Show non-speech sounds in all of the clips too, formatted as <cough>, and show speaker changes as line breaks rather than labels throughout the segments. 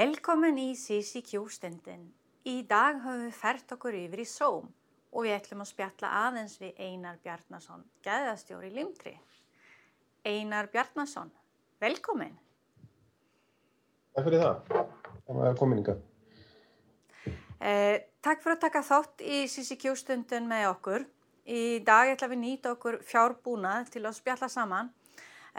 Velkomin í CCQ stundin. Í dag höfum við fært okkur yfir í Sóm og við ætlum að spjalla aðeins við Einar Bjarnason, gæðastjóri Limtri. Einar Bjarnason, velkomin.
Takk fyrir það. Það var kominninga.
Eh, takk fyrir að taka þátt í CCQ stundin með okkur. Í dag ætlum við nýta okkur fjárbúnað til að spjalla saman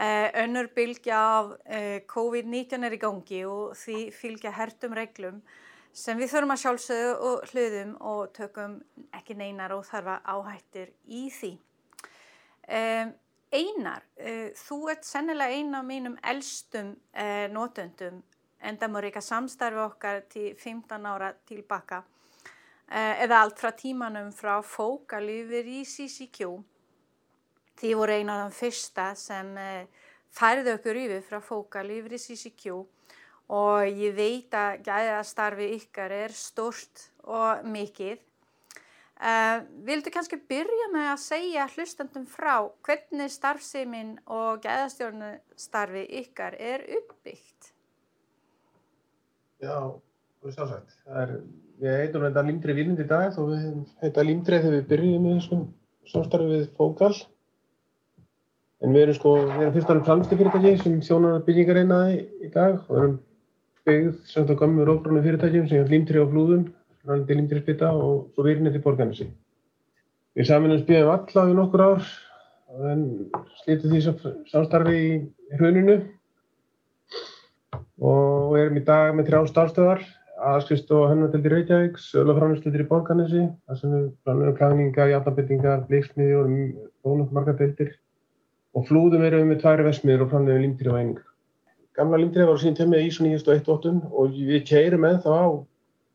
önnur bylgja af eh, COVID-19 er í gangi og því fylgja hertum reglum sem við þurfum að sjálfsögðu og hlutum og tökum ekki neinar og þarfa áhættir í því. Um, einar, þú ert sennilega eina af mínum elstum uh, nótöndum en það múr eitthvað samstarfi okkar til 15 ára tilbaka eða allt frá tímanum frá fókalífur í CCQ Þið voru eina af þeim fyrsta sem uh, færði okkur yfir frá fókal yfir í CCQ og ég veit að gæðastarfi ykkar er stort og mikið. Uh, vildu kannski byrja með að segja hlustandum frá hvernig starfseiminn og gæðastjórnustarfi ykkar er uppbyggt?
Já, það er sjálfsagt. Við heitum þetta Limdri Vínund í dag og við heitum Limdri þegar við byrjum með þessum samstarfið fókal. En við erum sko, við erum fyrst og alveg framstífyrirtæki sem þjónar byggingareinaði í dag og erum byggð samt á gammu rófránu fyrirtækjum sem er límtri á flúðum, rannandi límtri spita og svo virðinni til borgarnesi. Við saminum spíðum alla í nokkur ár en slítið því samstarfi í hruninu og erum í dag með þrjá starfstöðar, aðskrift og hennadeldi Reykjavík, sölafránustöðir í borgarnesi, þar sem við fránum klæningar, játnabittingar, bleiksmiði og bónum marga deildir og flúðum við með tværi vesmiður og framlegum limtri á einingar. Gamla limtrið var síðan tömmið í ISO 9001 og við keirum með það á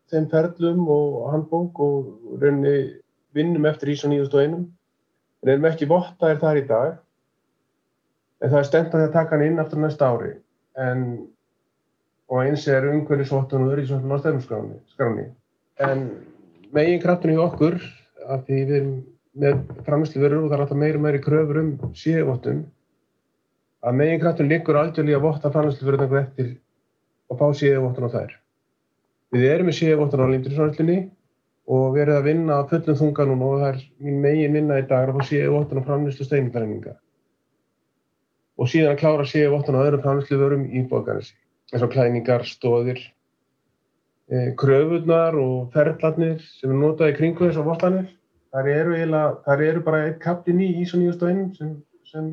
þeim ferlum og handbók og rauninni vinnum eftir ISO 9001. En erum ekki vottaðir þar í dag en það er stendt að það taka hann inn aftur næsta ári en, og eins er umhverfisvottun og öryggisvottun á stefnskráni. En megin kraftunni hjá okkur af því við erum með framherslu verður og það er alltaf meiri meiri kröfur um síðvottun að megin kraftun liggur aldrei að votta framherslu verður eitthvað eftir og fá síðvottun á þær. Við erum með síðvottun á lindurinsvörðlinni og við erum að vinna að fullum þunga núna og það er mín megin vinna í dag að fá síðvottun á framherslu steinindræninga og síðan að klára síðvottun á öðrum framherslu verðum í bóðgarnesi eins og klæningar, stóðir, eh, kröfurnar og ferðlarnir sem er notað í kringu þess að vottanir þar eru, þar eru bara einn kaplinn í ISO 9001 sem, sem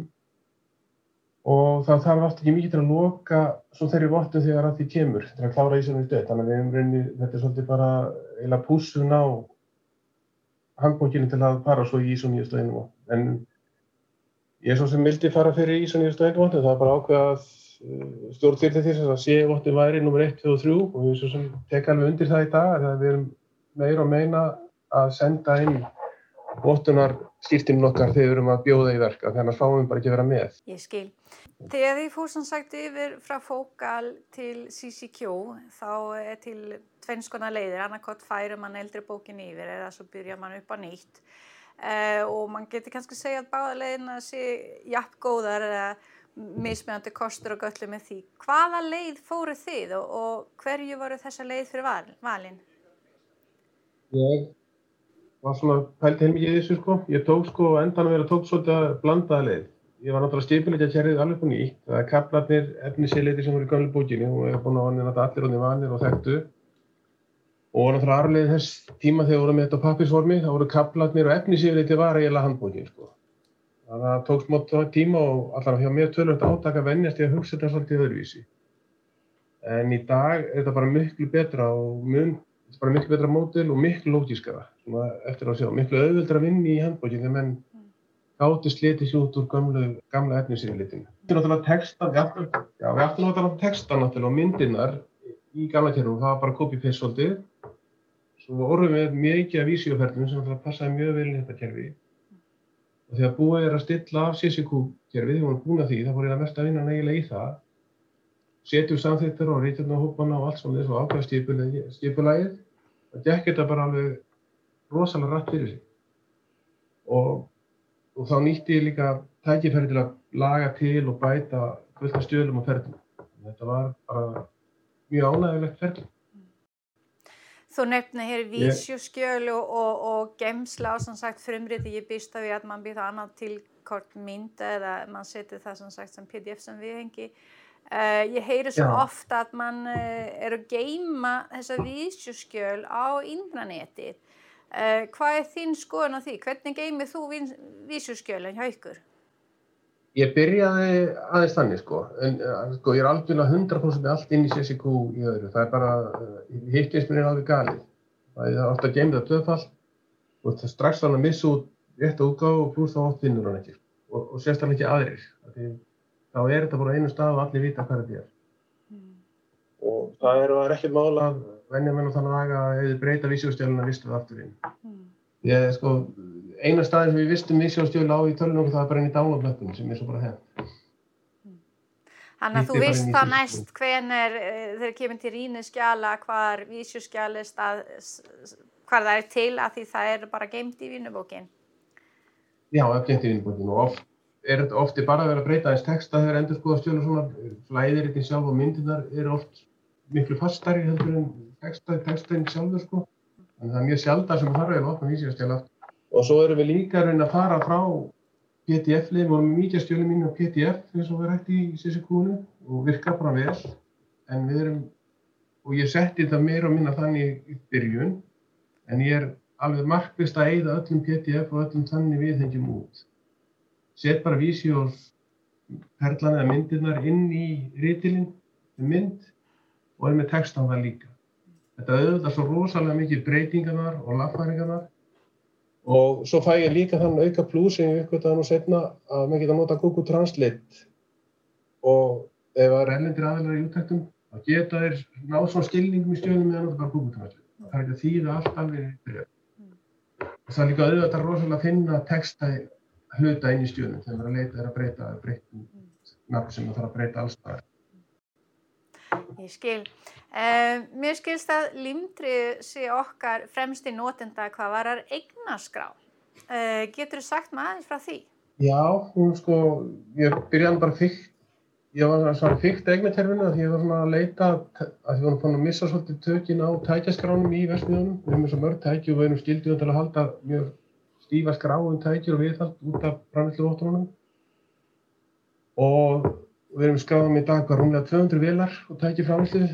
og það þarf oft ekki mikið til að loka svo þeirri vottu þegar að því kemur til að klára ISO 91 þannig að við hefum reynið, þetta er svolítið bara eila púsun á handbókinu til að fara svo í ISO 9001 en ég er svo sem vildi fara fyrir ISO 9001 vottu það er bara ákveð að uh, stjórn fyrir því að sé vottu væri nr. 1, 2 og 3 og við svo sem tekja alveg undir það í dag að við erum meira og meina að senda inn vottunar skýrtinum okkar þegar við erum að bjóða í verka þannig að fáum við bara ekki að vera með.
Ég skil. Þegar því fórsan sagt yfir frá fókal til CCQ þá er til tvennskona leiðir, annarkot færum mann eldri bókin yfir eða svo byrja mann upp á nýtt uh, og mann getur kannski segja að báða leiðina sé jafn góðar eða mismjöndi kostur og göllu með því. Hvaða leið fóru þið og, og hverju voru þessa leið fyrir val, valin?
Ég var svona pælt heilmikið í þessu sko. Ég tók sko endan að vera tók svolítið að blandaða leið. Ég var náttúrulega stipilegja kærið alveg búin í. Það er kaplarnir, efnisíleiti sem voru í gamlu búkinu og ég hef búin á hann að allir honum vanir og þekktu. Og náttúrulega arleið þess tíma þegar vorum við þetta pappisformi, þá voru kaplarnir og efnisíleiti var eiginlega handbúkin sko. Það tók smátt tíma og allar hjá mér tölvöld átaka vennjast ég að hugsa þetta svolítið öðruvísi. En í dag er þetta bara miklu betra og mun þetta bara miklu betra mótil og miklu lótískara eftir að sjá, miklu auðvöldra að vinna í handbókinu þegar menn gáti sliti sér út úr gamlu, gamla efnisýrlitinu. Þetta er náttúrulega textan, já, já við ættum náttúrulega textan náttúrulega og myndirnar í gamla kjörnum, það var bara copy-paste svolítið. Svo orðum við mikið af vísíoferðum sem náttúrulega passaði mjög vel í þetta kjörfi. Og þegar búið er að stilla af CCQ-kjörfið, þegar við vorum búin að því, það fór ég að mest að vinna nægilega í það. Setjum samþýttur og reytjum á hópana og allt svona þess að ákvæða stipulagið það gekk þetta bara alveg rosalega rætt fyrir sig og, og þá nýtti ég líka tækifæri til að laga til og bæta kvölda stjölum og ferðum þetta var bara mjög ánægilegt ferðin.
Þú nefnir hér vísjuskjöl og, og, og gemsla á sem sagt frumriti, ég býst af því að mann býta annað til kort mynd eða mann seti það sem sagt sem pdf sem við hengi. Uh, ég heyri svo Já. ofta að mann uh, er að geima þessa vísjuskjöl á intranetið. Uh, hvað er þín skoðan á því? Hvernig geimir þú vísjuskjölinn hjá ykkur?
Ég byrjaði aðeins þannig sko, en sko ég er algjörlega 100% með allt inn í CSQ í öðru, það er bara, hittlismin er alveg galið, það er ofta geimið að döðfall og það strax þannig að missa út rétt að útgáðu og pluss þá oft vinnur hann ekki og, og sérstaklega ekki aðrir, því, þá er þetta bara einu stað og allir vita hvað þetta er. Mm. Og það er, er ekki mála að venja á þannig að ef þið breyta vísjóðstjálfuna vistu það aftur inn. Mm. Ég, sko, eina staðin sem við vistum vísjóðstjölu á í tölunum það er bara inn í download-löpunum sem er svo bara hefð.
Þannig að þú vist þá næst hvenar uh, þeir kemur til rínu skjala hvar vísjóðskjali stað, hvar það er til að því það er bara geimt í vínubókin.
Já, geimt í vínubókin og oft er þetta ofti bara að vera að breyta eins texta þegar endur skoða stjölu og svona flæðir eitthvað sjálf og myndirnar eru oft miklu fastari heldur en texta, textainn sjálfur sko. Að það er mjög sjálfdar sem þarf opna vísjóðskjala aftur. Og svo erum við líka að reyna að fara frá PDF-lið, við vorum með mítjastjölum mín á PDF eins og við rætti í CCQ-nu og virka bara vel. En við erum, og ég setti þetta meira og minna þannig í byrjun, en ég er alveg markvist að eigða öllum PDF og öllum þannig viðhengjum út. Sett bara vísjós perlan eða myndirnar inn í rítilinn með mynd og er með text á það líka. Þetta auðvitað svo rosalega mikið breytingarnar og lagfæringarnar. Og svo fæ ég líka þann auka pluss sem ég uppgöttaði nú setna að maður geta nota Google Translate. Og ef það er ellendir aðeinar í útæktum þá geta þeir náð svona skilningum í stjórnum með að nota bara Google Translate. Það er ekki að þýða allt alveg yfir og það er líka auðvitað rosalega að finna texta hluta inn í stjórnum þegar maður er að leita þeirra að breyta breytum nafn sem það þarf að breyta alls það
Ég skil. Uh, mér skilst að limtrið sé okkar fremst í nótenda hvað varar eignaskrá. Uh, getur þú sagt maður aðeins frá því?
Já, sko, ég byrjaði bara fyrkt, ég var svona fyrkt eignaterfinu að ég var svona að leita að ég var fann að missa svolítið tökin á tækjaskránum í Vestmiðunum. Við erum eins og mörg tæki og við erum skildið til að halda mjög stífa skráum tækjur og viðhald út af brannvillu óttununum. Og við erum skráðum í dag rúmlega 200 vilar og tækja framslu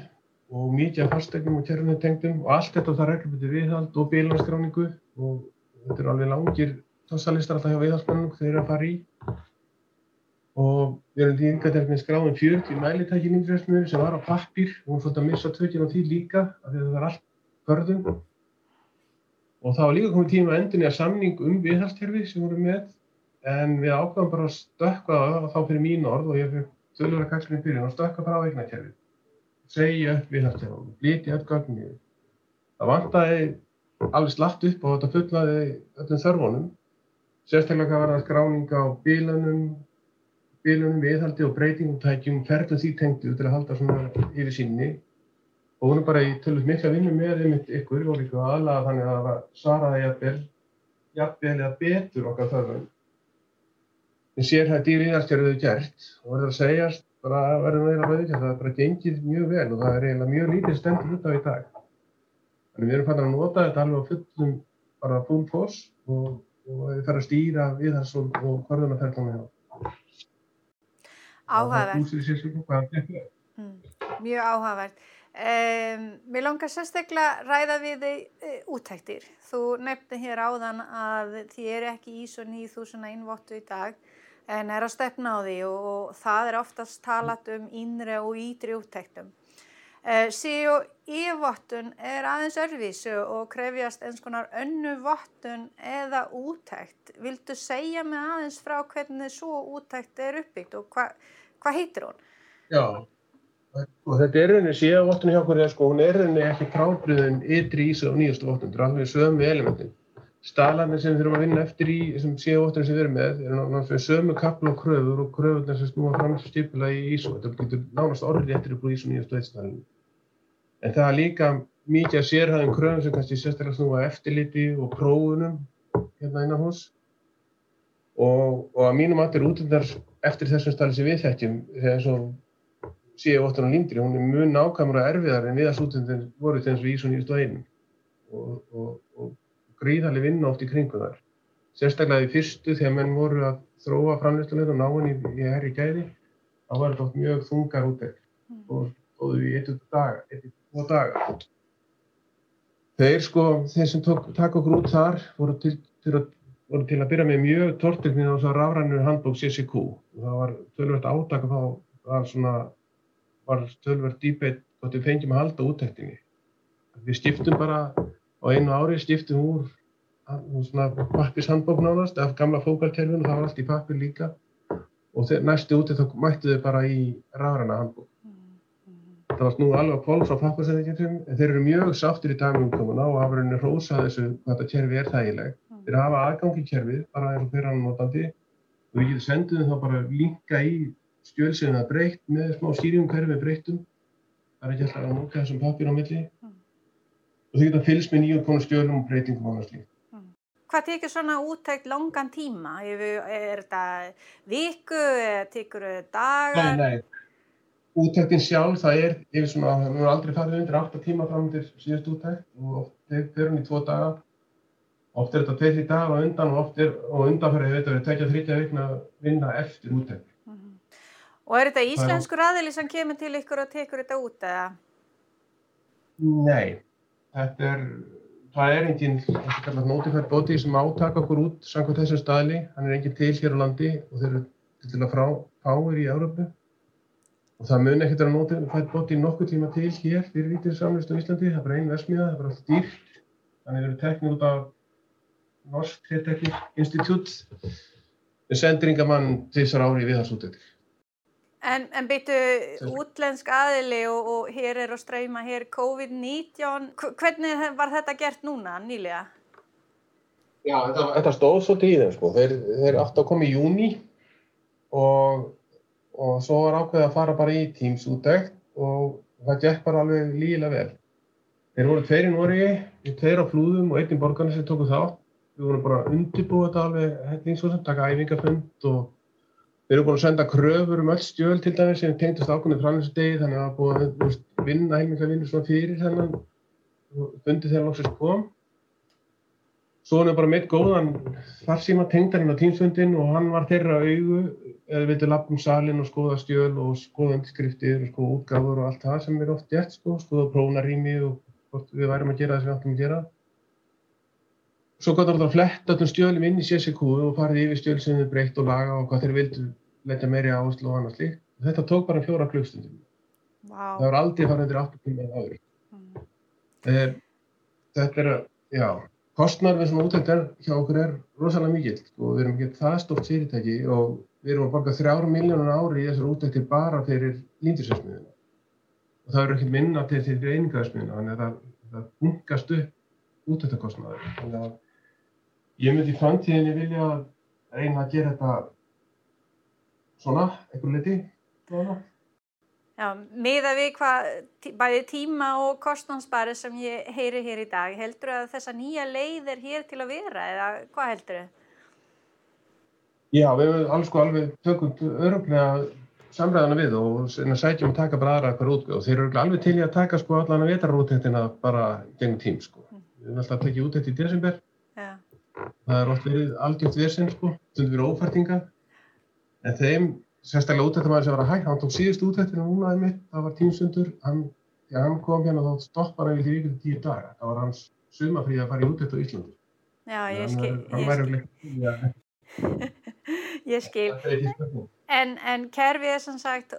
og mikið af fastegnum og kjærlunum tengdum og allt þetta þarf reglubiti viðhald og bílanskráningu og þetta eru alveg langir tossalistar alltaf hjá viðhaldsmennum þeir eru að fara í. Og við erum líka til að skráðum 40 mælitæki nýndræstumöður sem var á pappir og við fóttum að missa tökina á því líka af því að það var allt förðum og það var líka komið tíma að endunni að samning um viðhaldskerfi sem vorum með en við ákvæmum bara að stökka þá fyrir mín orð og ég fyrir tölur að kaxlunum fyrir og stökka bara á eignakerfi segja upp viðhaldskerfum, líti öll gögnin. Það vantæði alveg slatt upp og þetta fullaði öllum þörfunum. Sérstaklega var það skráninga á bílunum, bílunum viðhaldi og breytingum tækjum, ferðum því tengdu til að halda svona yfir sínni. Og hún er bara í tölvöld mikla vinnu með einmitt ykkur og líka aðlaða þannig að það svaraði jafnvel, jafnvel eða betur okkar þörfum. En sér það dýri viðhaldskerfið gert og verður að segjast bara verðum við að veðja það er bara gengið mjög vel og það er eiginlega mjög lítið stendur út á í dag. Þannig við erum fann að nota þetta alveg á fullum bara full force og, og við þarfum að stýra við þess og, og hverðunarferðlunum hjá.
Áhugavert. Mm, mjög áhugavert. Um, mér langar sérstaklega ræða við þig uh, útæktir. Þú nefndi hér áðan að þið eru ekki í svo 9000 innvottu í dag en er að stefna á því og, og það er oftast talat um innri og ítri úttektum. Uh, eh, Síðu í-vottun er aðeins örvísu og krefjast eins konar önnu vottun eða úttekt. Vildu segja mig aðeins frá hvernig svo úttekt er uppbyggt og hvað hva heitir hún?
Já, og þetta er rauninni síða-vottun hjá hverja sko, hún er rauninni ekki frábriðin ytri ísa og nýjastu vottun, þetta er alveg sömu elementin. Staðlarnir sem þurfum að vinna eftir í þessum CO8 sem við erum með er náttúrulega sömu kapla og kröfur og kröfurnar sem snúa fram þessu stipula í ISO. Þetta getur nánast orðið eftir upp úr ISO 901 en það er líka mikið að sérhæðum kröfum sem kannski sérstaklega snúa eftirliti og prófunum hérna innan hos og, og að mínum að við þegar síðu óttan á lindri, hún er mjög nákvæmur og erfiðar en viðarsútundin voru þess við Ísson 901 og, og, og gríðarlega vinna oft í kringu þar. Sérstaklega í fyrstu þegar menn voru að þróa framleyslulegð og ná henni í, í herri gæði, þá var þetta oft mjög þungar útæk mm. og stóðu í eittu daga, eittu tvo daga. Þeir sko, þeir sem tók, takk okkur út þar voru til, til, að, voru til að byrja með mjög tortilknið á þess að rafrænu handbók CCQ og það var tölvert átaka þá var svona, var tölvert dýpeitt hvort við fengjum að halda útæktinni. Við skiptum bara á einu ári, skiptum úr pappishandbók nánast af gamla fókalterfin og það var allt í pappir líka og næstu úti þá mættu þau bara í rafræna handbók það var snúið alveg að kól frá pappasendingjum en þeir eru mjög sáttir í dagmjöngumuna og hafa rauninni hrósað þessu hvað þetta kerfi er þægileg. Mm. Þeir hafa aðgangi kerfið bara eins og fyrir hann notandi og við getum sendið þeim þá bara linka í skjölsina breytt með smá skýringum kerfi breyttum. Það er ekki alltaf að múka þessum pappir á milli mm. og þau geta fylgst með nýjum konu skjölum og breytingum á náttúrulega.
Mm. Hvað tekir svona úttækt langan tíma? Er þetta viku tekur þetta dagar?
Nei, nei útæktin sjálf, það er yfir svona, við erum aldrei farið undir 8 tíma fram til síðust útækt og fyrir hún í 2 daga oft er þetta 2-3 dagar og undan og oft er, og undanferðið veit að við tekja 30 vikna að vinna eftir -hmm.
Og er þetta íslenskur aðili sem kemur til ykkur og tekur þetta út eða?
Nei, þetta er það er enginn, þetta kallar notifært bóti sem átaka okkur út samkvæmt þessum staðli, hann er enginn til hér á landi og þeir eru til að frá fáir í Európu Og það mun ekkert að nota fætt bóti nokkuð tíma til hér fyrir rítisamlist á Íslandi. Það er bara einn versmiða, það er bara allt dýrt. Þannig eru teknir út af Norsk Treteknik Institute með sendringamann þessar ári við hans útættir.
En, en beitu útlensk aðili og, og hér er að streyma hér COVID-19. Hvernig var þetta gert núna nýlega?
Já, þetta, þetta stóð svolítið í þeim sko. Þeir, þeir átti að koma í júni og og svo var ákveðið að fara bara í Teams útdækt og það gekk bara alveg lígilega vel. Þeir voru tveir í Nóriði, tveir á flúðum og einn í borgarni sem tóku þá. Við vorum bara að undirbúa þetta alveg hefningssvöld, taka æfingafund og við erum búin að senda kröfur um öll stjöl til dæmis sem tengdast ákveðið framleysdegi þannig að það búin að vinna heilmiklega vinnur svona fyrir þennan fundið þegar lóksist kom. Svo við bara meitt góðan farsíma tengdarinn á tímsfundin og hann var þeirra augu eða við viltum lappa um salin og skoða stjöl og skoða undirskriftir og skoða útgáfur og allt það sem er oft gert sko, skoða prófnarými og við værum að gera það sem við áttum að gera. Svo gott að fletta öllum stjölum inn í CSQ og farið yfir stjöl sem þið breytt og laga og hvað þeir vildu leggja meiri áherslu og annað slíkt. Þetta tók bara fjóra klukkstundum. Wow. Það var aldrei farið undir 8 tíma áður. Mm. Eh, þetta er, já, kostnar við svona útæktar hjá okkur er rosalega mikill og sko. við erum ekki það stórt fyrirtæki og við erum að borga þrjára miljónur ári í þessar útæktir bara fyrir líndisversmiðuna og það eru ekki minna til því einingaðarsmiðuna þannig að það, bunkast upp að ég myndi í framtíðinni vilja reyna að gera þetta svona, einhver liti
Já, miða við hvað bæði tíma og kostnánsbæri sem ég heyri hér í dag, heldur að þessa nýja leið er hér til að vera eða hvað heldur þau?
Já, við alls sko alveg tökumt öruglega samræðana við og sætjum að taka bara aðra eitthvað út og þeir eru alveg til í að taka sko allan að vetarútættina bara gengum tím sko. Mm. Við hefum alltaf að tekja útætt í desember, ja. það er verið algjört versin sko, stundur verið ófærtinga en þeim sérstaklega útættamæður sem var að hægt, hann tók síðust útættinu núna í mitt, það var tímsundur, hann, ja, hann kom hérna og þá stoppar hann við því til tíu daga, það var hans sumafríð að fara í útættu á Íslandi.
Já, ég skil, <laughs> ég skil. ég skil. En, en kerfið er sem sagt,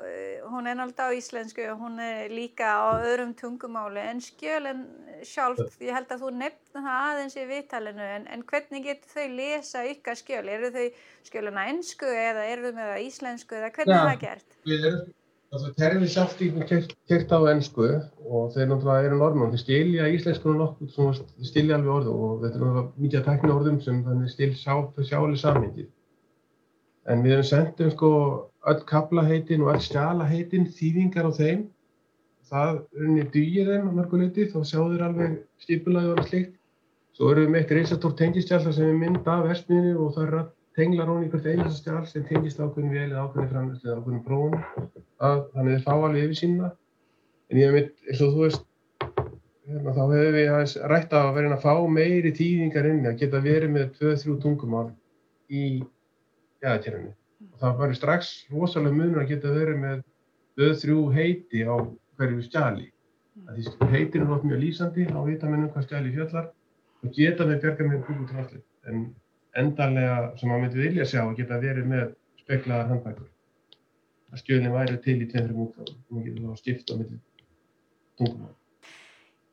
hún er náttúrulega á íslensku og hún er líka á öðrum tungumáli en skjölinn sjálf, ég held að þú nefna það aðeins í vittalinu en, en hvernig getur þau lesa ykkar skjöl? Eru þau skjölinn á ennsku eða eru þau með það íslensku eða hvernig ja, er það gert?
Við erum, altså kerfið sjálft í kert á ennsku og þeir náttúrulega eru normann, þeir stilja íslenskunum nokkuð, þeir stilja alveg orðu og þetta er náttúrulega mikið að tekna orðum sem þannig stil sjáli samhengið en við hefum sendt um sko öll kaplaheitin og öll stjalaheitin þýðingar á þeim. Það unni dýir þeim á mörguleiti þá sjáður alveg stipulaði og alveg slikt svo erum við með eitt reysastór tengistjálta sem er mynd af versmiðinu og það er tenglar hún í hvert einasta stjál sem tengist ákveðin vel eða ákveðin framlýslu eða ákveðin bróðum að þannig þeir fá alveg yfir sína en ég veit, eins og þú veist hérna, þá hefur við aðeins rætt að vera að fá meiri tíðingar inn að geta verið með 2-3 tungumál í og það var strax rosalega munur að geta verið með 2-3 heiti á hverju stjali. Því heitir er mjög lýsandi á vitamennum hvað stjali fjallar og geta með björgar með Google Translate en endanlega sem maður myndi vilja sjá geta verið með speklaðar handbækur. Að skjöðin væri til í tveimur útgáðum og maður getur þá skipta með tungumál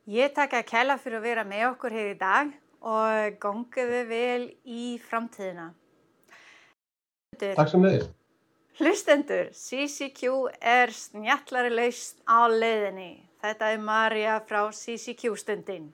Ég takka að kella fyrir að vera með okkur hér í dag og gangiðu vel í framtíðina.
Takk sem leiðir.
Hlustendur, CCQ er snjallari laust á leiðinni. Þetta er Marja frá CCQ stundin.